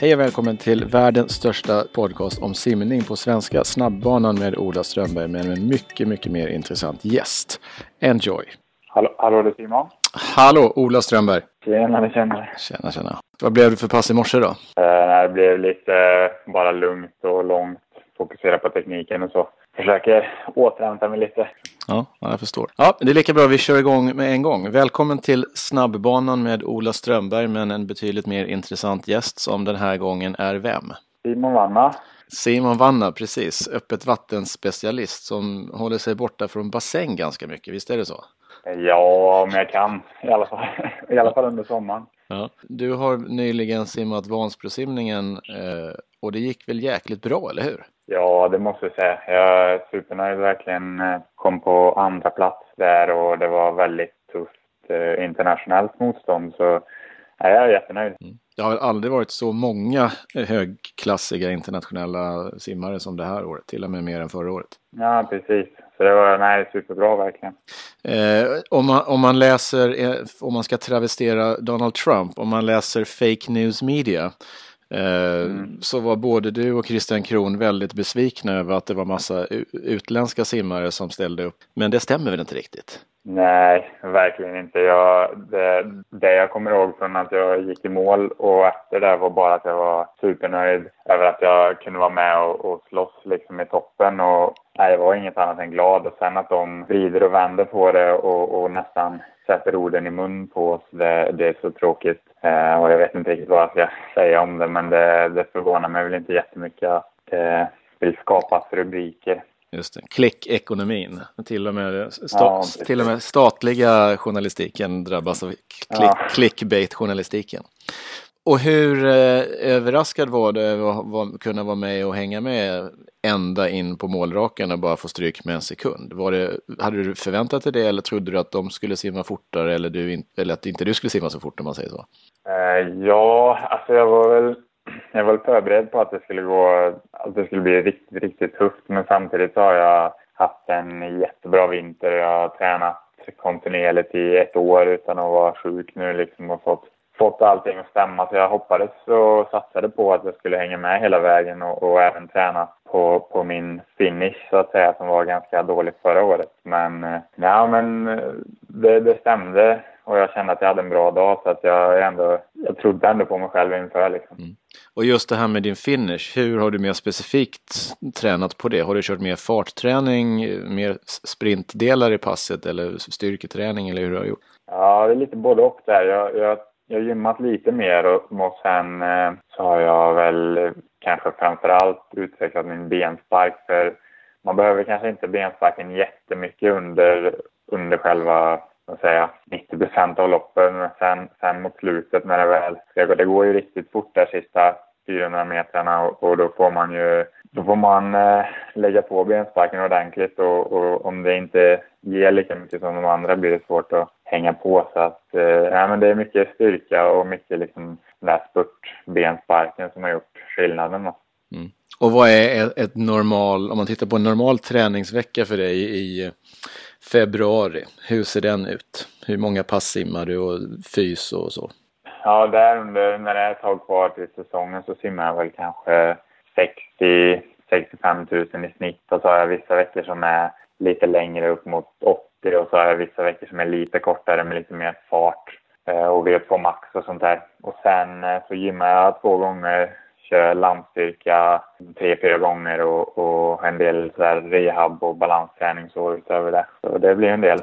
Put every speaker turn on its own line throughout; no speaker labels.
Hej och välkommen till världens största podcast om simning på svenska snabbbanan med Ola Strömberg med en mycket, mycket mer intressant gäst. Enjoy!
Hallå, hallå det är Simon.
Hallå, Ola Strömberg!
Tjenare, tjenare.
Tjena, tjena. Vad blev det för pass i morse då?
Uh, det blev lite bara lugnt och långt. Fokusera på tekniken och så. Försöker återhämta mig lite.
Ja, jag förstår. Ja, det är lika bra vi kör igång med en gång. Välkommen till snabbbanan med Ola Strömberg, men en betydligt mer intressant gäst som den här gången är vem?
Simon Vanna.
Simon Vanna, precis. Öppet vattenspecialist som håller sig borta från bassäng ganska mycket, visst är det så?
Ja, om jag kan. I alla fall, I alla fall under sommaren.
Ja. Du har nyligen simmat Vansbrosimningen eh, och det gick väl jäkligt bra, eller hur?
Ja, det måste jag säga. Jag supernöjd verkligen. Kom på andra plats där och det var väldigt tufft eh, internationellt motstånd. Så ja, jag är jättenöjd. Mm.
Det har väl aldrig varit så många högklassiga internationella simmare som det här året. Till och med mer än förra året.
Ja, precis. Så det var nej, superbra verkligen.
Eh, om, man, om man läser, eh, om man ska travestera Donald Trump, om man läser fake news media Eh, mm. Så var både du och Christian Kron väldigt besvikna över att det var massa utländska simmare som ställde upp. Men det stämmer väl inte riktigt?
Nej, verkligen inte. Jag, det, det jag kommer ihåg från att jag gick i mål och efter det var bara att jag var supernöjd över att jag kunde vara med och, och slåss liksom i toppen. Och, nej, jag var inget annat än glad. Och sen att de vrider och vänder på det och, och nästan sätter orden i mun på oss. Det, det är så tråkigt. Eh, och jag vet inte riktigt vad jag ska säga om det, men det, det förvånar mig väl inte jättemycket att det vill skapas rubriker.
Just det, klickekonomin. Till och, med sta ja, till och med statliga journalistiken drabbas av klick ja. clickbait-journalistiken. Och hur eh, överraskad var du över att kunna vara med och hänga med ända in på målraken och bara få stryk med en sekund? Var det, hade du förväntat dig det eller trodde du att de skulle simma fortare eller, du in, eller att inte du skulle simma så fort om man säger så?
Eh, ja, alltså jag var väl jag var förberedd på att det skulle gå, att det skulle bli riktigt, riktigt tufft. Men samtidigt så har jag haft en jättebra vinter. Jag har tränat kontinuerligt i ett år utan att vara sjuk nu liksom och fått fått allting att stämma. Så jag hoppades och satsade på att jag skulle hänga med hela vägen och, och även träna på, på min finish så att säga som var ganska dålig förra året. Men eh, ja, men eh, det, det stämde och jag kände att jag hade en bra dag så att jag ändå, jag trodde ändå på mig själv inför liksom. Mm.
Och just det här med din finish, hur har du mer specifikt tränat på det? Har du kört mer fartträning, mer sprintdelar i passet eller styrketräning eller hur har du gjort?
Ja, det är lite både och där. Jag, jag jag har gymmat lite mer och, och sen eh, så har jag väl eh, kanske framför allt utvecklat min benspark för man behöver kanske inte bensparken jättemycket under, under själva att säga, 90 procent av loppen. Men sen, sen mot slutet när det väl ska gå, det går ju riktigt fort där sista 400 metrarna och, och då får man ju då får man eh, lägga på bensparken ordentligt och, och, om det inte ger lika mycket som de andra blir det svårt att hänga på. Så att, eh, men det är mycket styrka och mycket liksom den där spurtbensparken som har gjort skillnaden. Mm.
Och vad är ett normal, om man tittar på en normal träningsvecka för dig i februari, hur ser den ut? Hur många pass simmar du och fys och så?
Ja, där under, när det är ett tag kvar till säsongen så simmar jag väl kanske 60 65 000 i snitt och så har jag vissa veckor som är lite längre upp mot 80 och så har jag vissa veckor som är lite kortare med lite mer fart eh, och V2 max och sånt där. Och sen eh, så gymmar jag två gånger, kör landstyrka tre, fyra gånger och, och en del så rehab och balansträning så utöver det. Så det blir en del.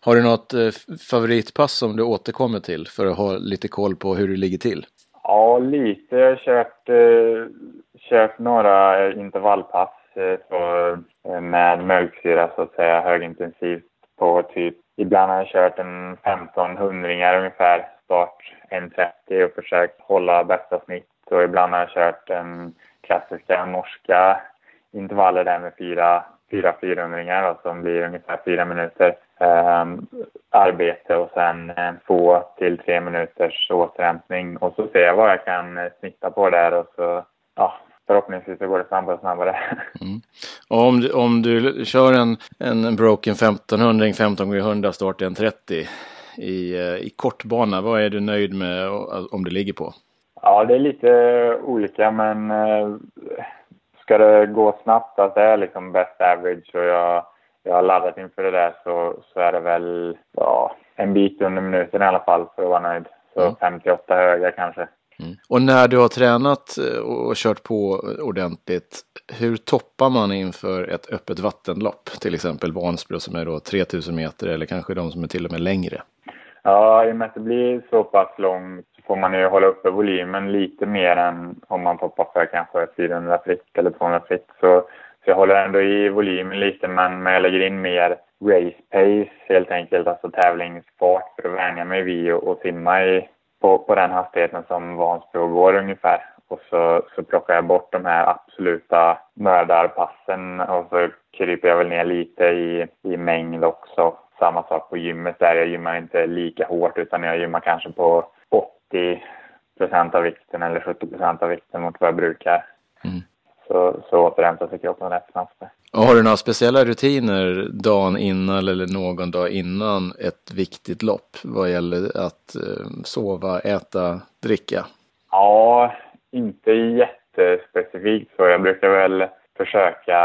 Har du något eh, favoritpass som du återkommer till för att ha lite koll på hur du ligger till?
Ja, lite. Jag har kört, eh, kört några intervallpass eh, med mjölksyra så att säga högintensivt på typ Ibland har jag kört en 15 hundringar ungefär, start 1.30 och försökt hålla bästa snitt. Och ibland har jag kört en klassiska norska intervaller där med fyra, fyra 400 som blir ungefär fyra minuter eh, arbete och sen eh, två till tre minuters återhämtning. Och så ser jag vad jag kan eh, snitta på där och så ja, förhoppningsvis så går det snabbare och snabbare. Mm.
Och om, du, om du kör en, en broken 1500 15 x 100 start 130 i, eh, i kortbana, vad är du nöjd med om du ligger på?
Ja, det är lite olika, men eh, ska det gå snabbt, att det är liksom best average och jag, jag har laddat inför det där så, så är det väl ja, en bit under minuten i alla fall för att vara nöjd. Så mm. 58 höga kanske.
Mm. Och när du har tränat eh, och kört på ordentligt, hur toppar man inför ett öppet vattenlopp? Till exempel Vansbro som är då 3000 meter eller kanske de som är till och med längre.
Ja, i och med att det blir så pass långt så får man ju hålla uppe volymen lite mer än om man toppar för kanske 400 fritt eller 200 fritt. Så, så jag håller ändå i volymen lite men, men jag lägger in mer race pace helt enkelt, alltså tävlingsfart för att vänja mig vid och, och simma i, på, på den hastigheten som Vansbro går ungefär. Och så, så plockar jag bort de här absoluta mördarpassen och så kryper jag väl ner lite i, i mängd också samma sak på gymmet där. Jag gymmar inte lika hårt utan jag gymmar kanske på 80 procent av vikten eller 70 procent av vikten mot vad jag brukar. Mm. Så, så återhämtar sig kroppen rätt snabbt.
Och har du några speciella rutiner dagen innan eller någon dag innan ett viktigt lopp vad gäller att eh, sova, äta, dricka?
Ja, inte jättespecifikt så. Jag brukar väl försöka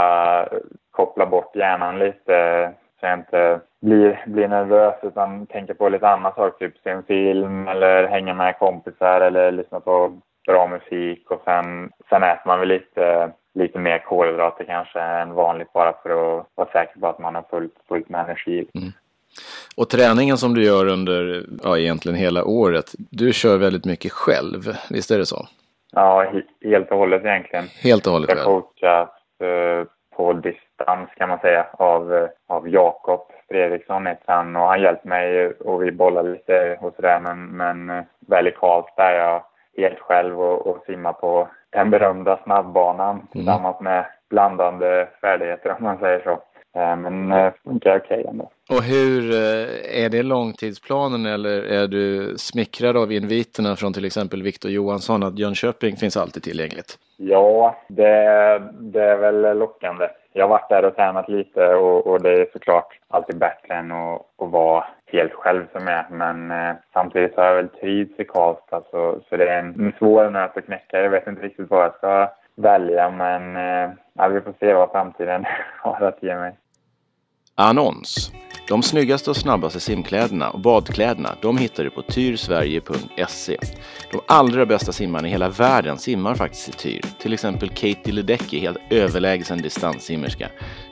koppla bort hjärnan lite så jag inte blir, blir nervös utan tänker på lite annat saker, typ se en film eller hänga med kompisar eller lyssna på bra musik och sen, sen äter man väl lite, lite mer kolhydrater kanske än vanligt bara för att vara säker på att man har fullt, fullt med energi. Mm.
Och träningen som du gör under ja, egentligen hela året, du kör väldigt mycket själv, visst är det så?
Ja, helt och hållet egentligen.
Helt och hållet
själv? Jag coachas eh, på distans kan man säga av, eh, av Jakob Fredriksson heter han och han hjälpte mig och vi bollade lite och sådär men, men eh, väl i Karlstad är jag helt själv och, och simmar på den berömda snabbbanan mm. tillsammans med blandande färdigheter om man säger så. Eh, men det funkar okej ändå.
Och hur, är det långtidsplanen eller är du smickrad av inviterna från till exempel Viktor Johansson att Jönköping finns alltid tillgängligt?
Ja, det, det är väl lockande. Jag har varit där och tränat lite och, och det är såklart alltid bättre än att, att vara helt själv som är. Men eh, samtidigt har jag väl typ trivts i Karlstad så, alltså, så det är en, en svår nöt att knäcka. Jag vet inte riktigt vad jag ska välja men eh, ja, vi får se vad framtiden har att ge mig.
Annons. De snyggaste och snabbaste simkläderna och badkläderna de hittar du på tyrsverige.se. De allra bästa simmarna i hela världen simmar faktiskt i Tyr. Till exempel Katie Ledecky, helt överlägsen distanssimmerska.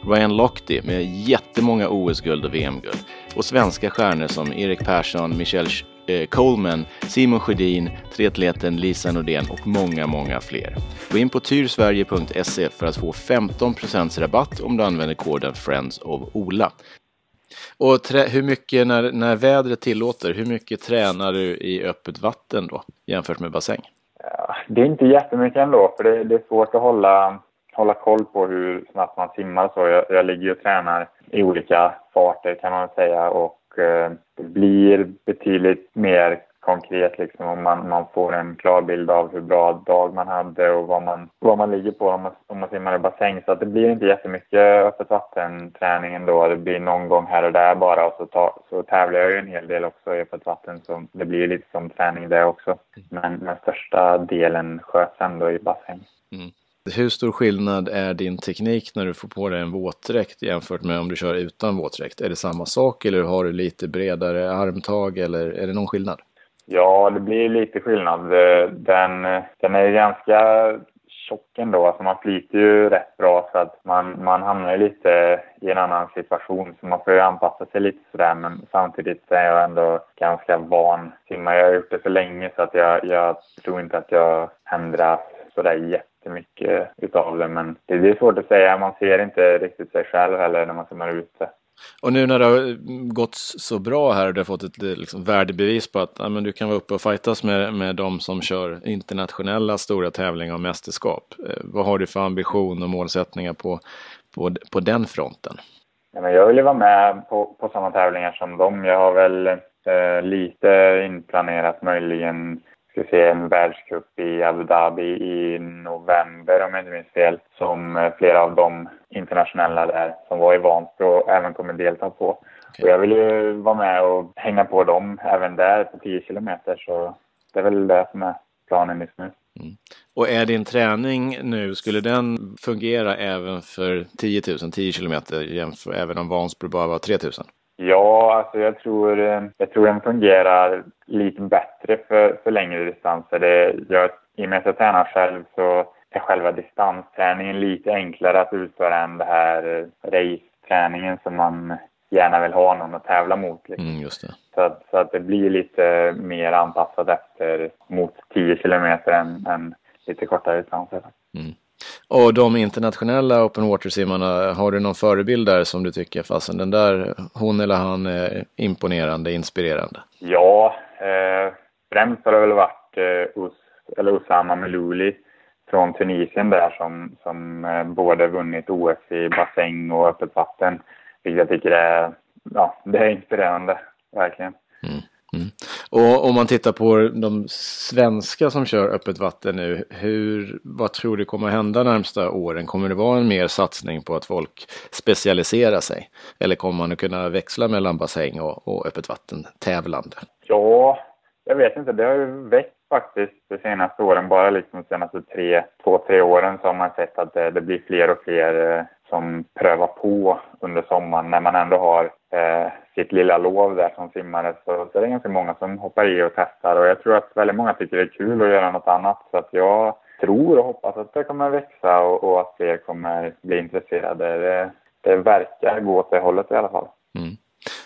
Ryan Lochte med jättemånga OS-guld och VM-guld. Och svenska stjärnor som Erik Persson, Michelle eh, Coleman, Simon Sjödin, triatleten Lisa Nordén och många, många fler. Gå in på tyrsverige.se för att få 15% rabatt om du använder koden Friends of Ola. Och hur mycket, när, när vädret tillåter, hur mycket tränar du i öppet vatten då jämfört med bassäng?
Ja, det är inte jättemycket ändå, för det, det, är svårt att hålla, hålla koll på hur snabbt man simmar. Så jag, jag ligger och tränar i olika farter kan man säga och eh, det blir betydligt mer konkret liksom om man, man får en klar bild av hur bra dag man hade och vad man, vad man ligger på om man, om man simmar i bassäng. Så att det blir inte jättemycket öppet vatten-träning ändå. Det blir någon gång här och där bara och så, ta, så tävlar jag ju en hel del också i öppet vatten så det blir lite som träning det också. Men den största delen sköts ändå i bassäng. Mm.
Hur stor skillnad är din teknik när du får på dig en våtdräkt jämfört med om du kör utan våtdräkt? Är det samma sak eller har du lite bredare armtag eller är det någon skillnad?
Ja, det blir lite skillnad. Eh, den, den är ganska tjock ändå. Alltså man flyter ju rätt bra så att man, man hamnar lite i en annan situation. Så man får ju anpassa sig lite sådär. Men samtidigt är jag ändå ganska van simmare. Jag har gjort det så länge så att jag, jag tror inte att jag ändras sådär jättemycket utav det. Men det är svårt att säga. Man ser inte riktigt sig själv heller när man simmar ute.
Och nu när det har gått så bra här och du har fått ett eh, liksom, värdebevis på att ja, men du kan vara uppe och fightas med, med de som kör internationella stora tävlingar och mästerskap. Eh, vad har du för ambition och målsättningar på, på, på den fronten?
Ja, men jag vill ju vara med på, på samma tävlingar som dem. Jag har väl eh, lite inplanerat möjligen ska se en världscup i Abu Dhabi i november om jag inte minns fel. Som eh, flera av de internationella där som var i Vansbro även kommer delta på. Okay. Och jag vill ju vara med och hänga på dem även där på 10 kilometer så det är väl det som är planen just nu.
Mm. Och är din träning nu, skulle den fungera även för 10 000, 10 kilometer, jämför, även om Vansbro bara var 3 000?
Ja, alltså jag tror, jag tror den fungerar lite bättre för, för längre distanser. Det, jag, I och med att jag tränar själv så är själva distansträningen lite enklare att utföra än det här race-träningen som man gärna vill ha någon att tävla mot.
Liksom. Mm.
Så, att, så att det blir lite mer anpassat efter mot 10 kilometer än, än lite kortare distanser. Mm.
Och de internationella open water-simmarna, har du någon förebild där som du tycker, fasen den där, hon eller han är imponerande, inspirerande?
Ja, eh, främst har det väl varit eh, Us, eller Usama Melouli från Tunisien där som, som eh, både vunnit OS i bassäng och öppet vatten. Vilket jag tycker är, ja, det är inspirerande, verkligen.
Och om man tittar på de svenska som kör öppet vatten nu, hur, vad tror du kommer hända närmsta åren? Kommer det vara en mer satsning på att folk specialiserar sig? Eller kommer man att kunna växla mellan bassäng och, och öppet vatten tävlande?
Ja, jag vet inte. Det har ju växt faktiskt de senaste åren, bara liksom de senaste tre, två, tre åren så har man sett att det, det blir fler och fler eh, som prövar på under sommaren när man ändå har eh, sitt lilla lov där som simmare så, så är det ganska många som hoppar i och testar och jag tror att väldigt många tycker det är kul att göra något annat så att jag tror och hoppas att det kommer växa och, och att fler kommer bli intresserade. Det, det verkar gå åt det hållet i alla fall. Mm.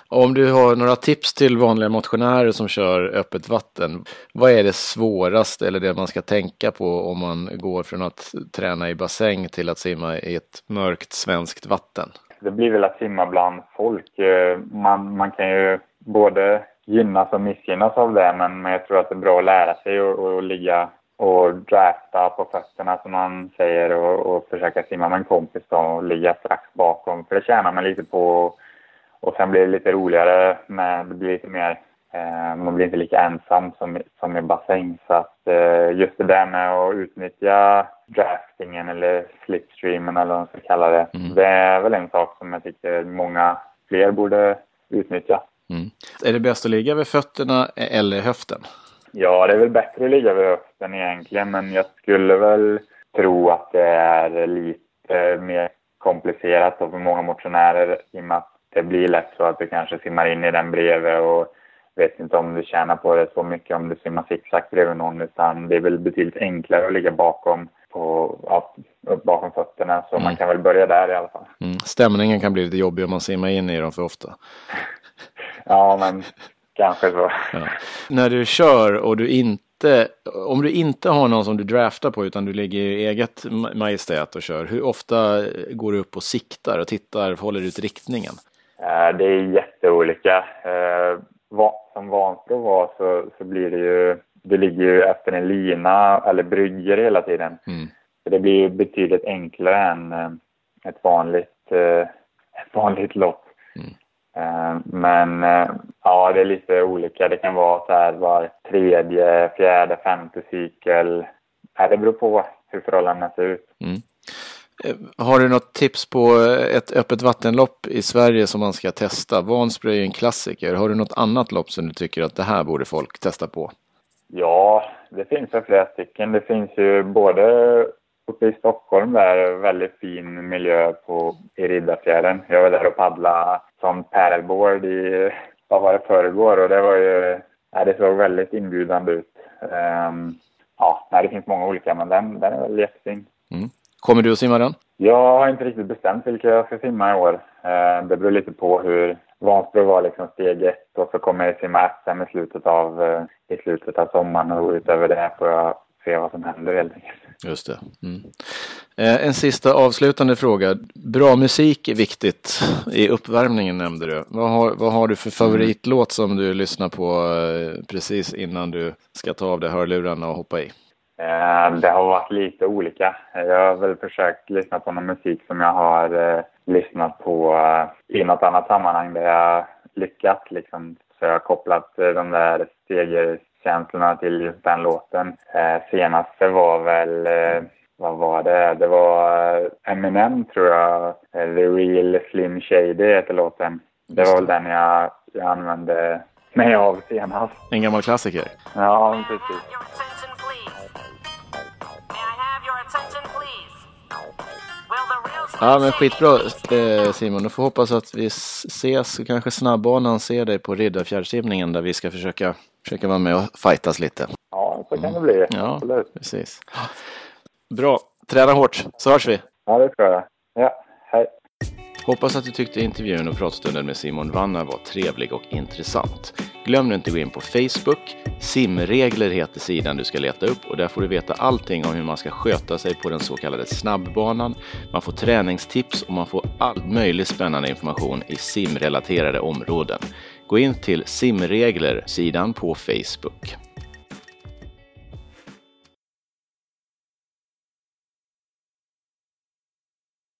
Om du har några tips till vanliga motionärer som kör öppet vatten, vad är det svåraste eller det man ska tänka på om man går från att träna i bassäng till att simma i ett mörkt svenskt vatten?
Det blir väl att simma bland folk. Eh, man, man kan ju både gynnas och missgynnas av det, men, men jag tror att det är bra att lära sig och, och ligga och drafta på fötterna som man säger och, och försöka simma med en kompis då och ligga strax bakom. För det tjänar man lite på och sen blir det lite roligare med, det blir lite mer, eh, man blir inte lika ensam som, som i bassäng. Så att eh, just det där med att utnyttja draftingen eller slipstreamen eller vad man ska kalla det. Mm. Det är väl en sak som jag tycker många fler borde utnyttja. Mm.
Är det bäst att ligga vid fötterna eller höften?
Ja, det är väl bättre att ligga vid höften egentligen, men jag skulle väl tro att det är lite mer komplicerat för många motionärer i och med att det blir lätt så att du kanske simmar in i den bredvid och vet inte om du tjänar på det så mycket om du simmar zigzag bredvid någon utan det är väl betydligt enklare att ligga bakom på, ja, bakom fötterna så mm. man kan väl börja där i alla fall.
Mm. Stämningen kan bli lite jobbig om man simmar in i dem för ofta.
ja men kanske så. Ja.
När du kör och du inte, om du inte har någon som du draftar på utan du ligger i eget majestät och kör, hur ofta går du upp och siktar och tittar, håller ut riktningen?
Eh, det är jätteolika. Eh, som Vansbro var så, så blir det ju, det ligger ju efter en lina eller brygger hela tiden. Mm. Så det blir betydligt enklare än eh, ett vanligt, ett vanligt lopp. Mm. Men ja, det är lite olika. Det kan vara så här var tredje, fjärde, femte cykel. Det beror på hur förhållandena ser ut. Mm.
Eh, har du något tips på ett öppet vattenlopp i Sverige som man ska testa? Vansbro är en klassiker. Har du något annat lopp som du tycker att det här borde folk testa på?
Ja, det finns ju flera stycken. Det finns ju både uppe i Stockholm där, väldigt fin miljö på, i Riddarfjärden. Jag var där och paddlade som paddleboard i, vad var det, förrgår och det var ju, ja, det såg väldigt inbjudande ut. Um, ja, det finns många olika men den, den är väl jättefin. Mm.
Kommer du att simma den?
Jag har inte riktigt bestämt vilka jag ska simma i år. Eh, det beror lite på hur Vansbro var liksom steg ett och så kommer jag simma SM i slutet av, eh, i slutet av sommaren och utöver det får jag se vad som händer helt enkelt.
Just det. Mm. Eh, en sista avslutande fråga. Bra musik är viktigt i uppvärmningen nämnde du. Vad har, vad har du för favoritlåt som du lyssnar på precis innan du ska ta av dig hörlurarna och hoppa i?
Eh, det har varit lite olika. Jag har väl försökt lyssna på någon musik som jag har eh, lyssnat på eh, i något annat sammanhang där jag lyckats liksom. Så jag har kopplat de där segerkänslorna till just den låten. Senaste var väl, vad var det? Det var Eminem tror jag. The Real Slim Shady heter låten. Det var väl den jag, jag använde mig av senast.
En gammal klassiker.
Ja, precis.
Ja, men skitbra eh, Simon. Du får hoppas att vi ses och kanske snabbbanan ser dig på Riddarfjärdssimningen där vi ska försöka, försöka vara med och fightas lite.
Ja, så kan det bli.
Ja, Absolut. precis. Bra. Träna hårt, så hörs vi.
Ja, det ska jag. Ja, hej.
Hoppas att du tyckte intervjun och pratstunden med Simon Vanna var trevlig och intressant. Glöm nu inte att gå in på Facebook. Simregler heter sidan du ska leta upp och där får du veta allting om hur man ska sköta sig på den så kallade snabbbanan. Man får träningstips och man får all möjlig spännande information i simrelaterade områden. Gå in till simregler sidan på Facebook.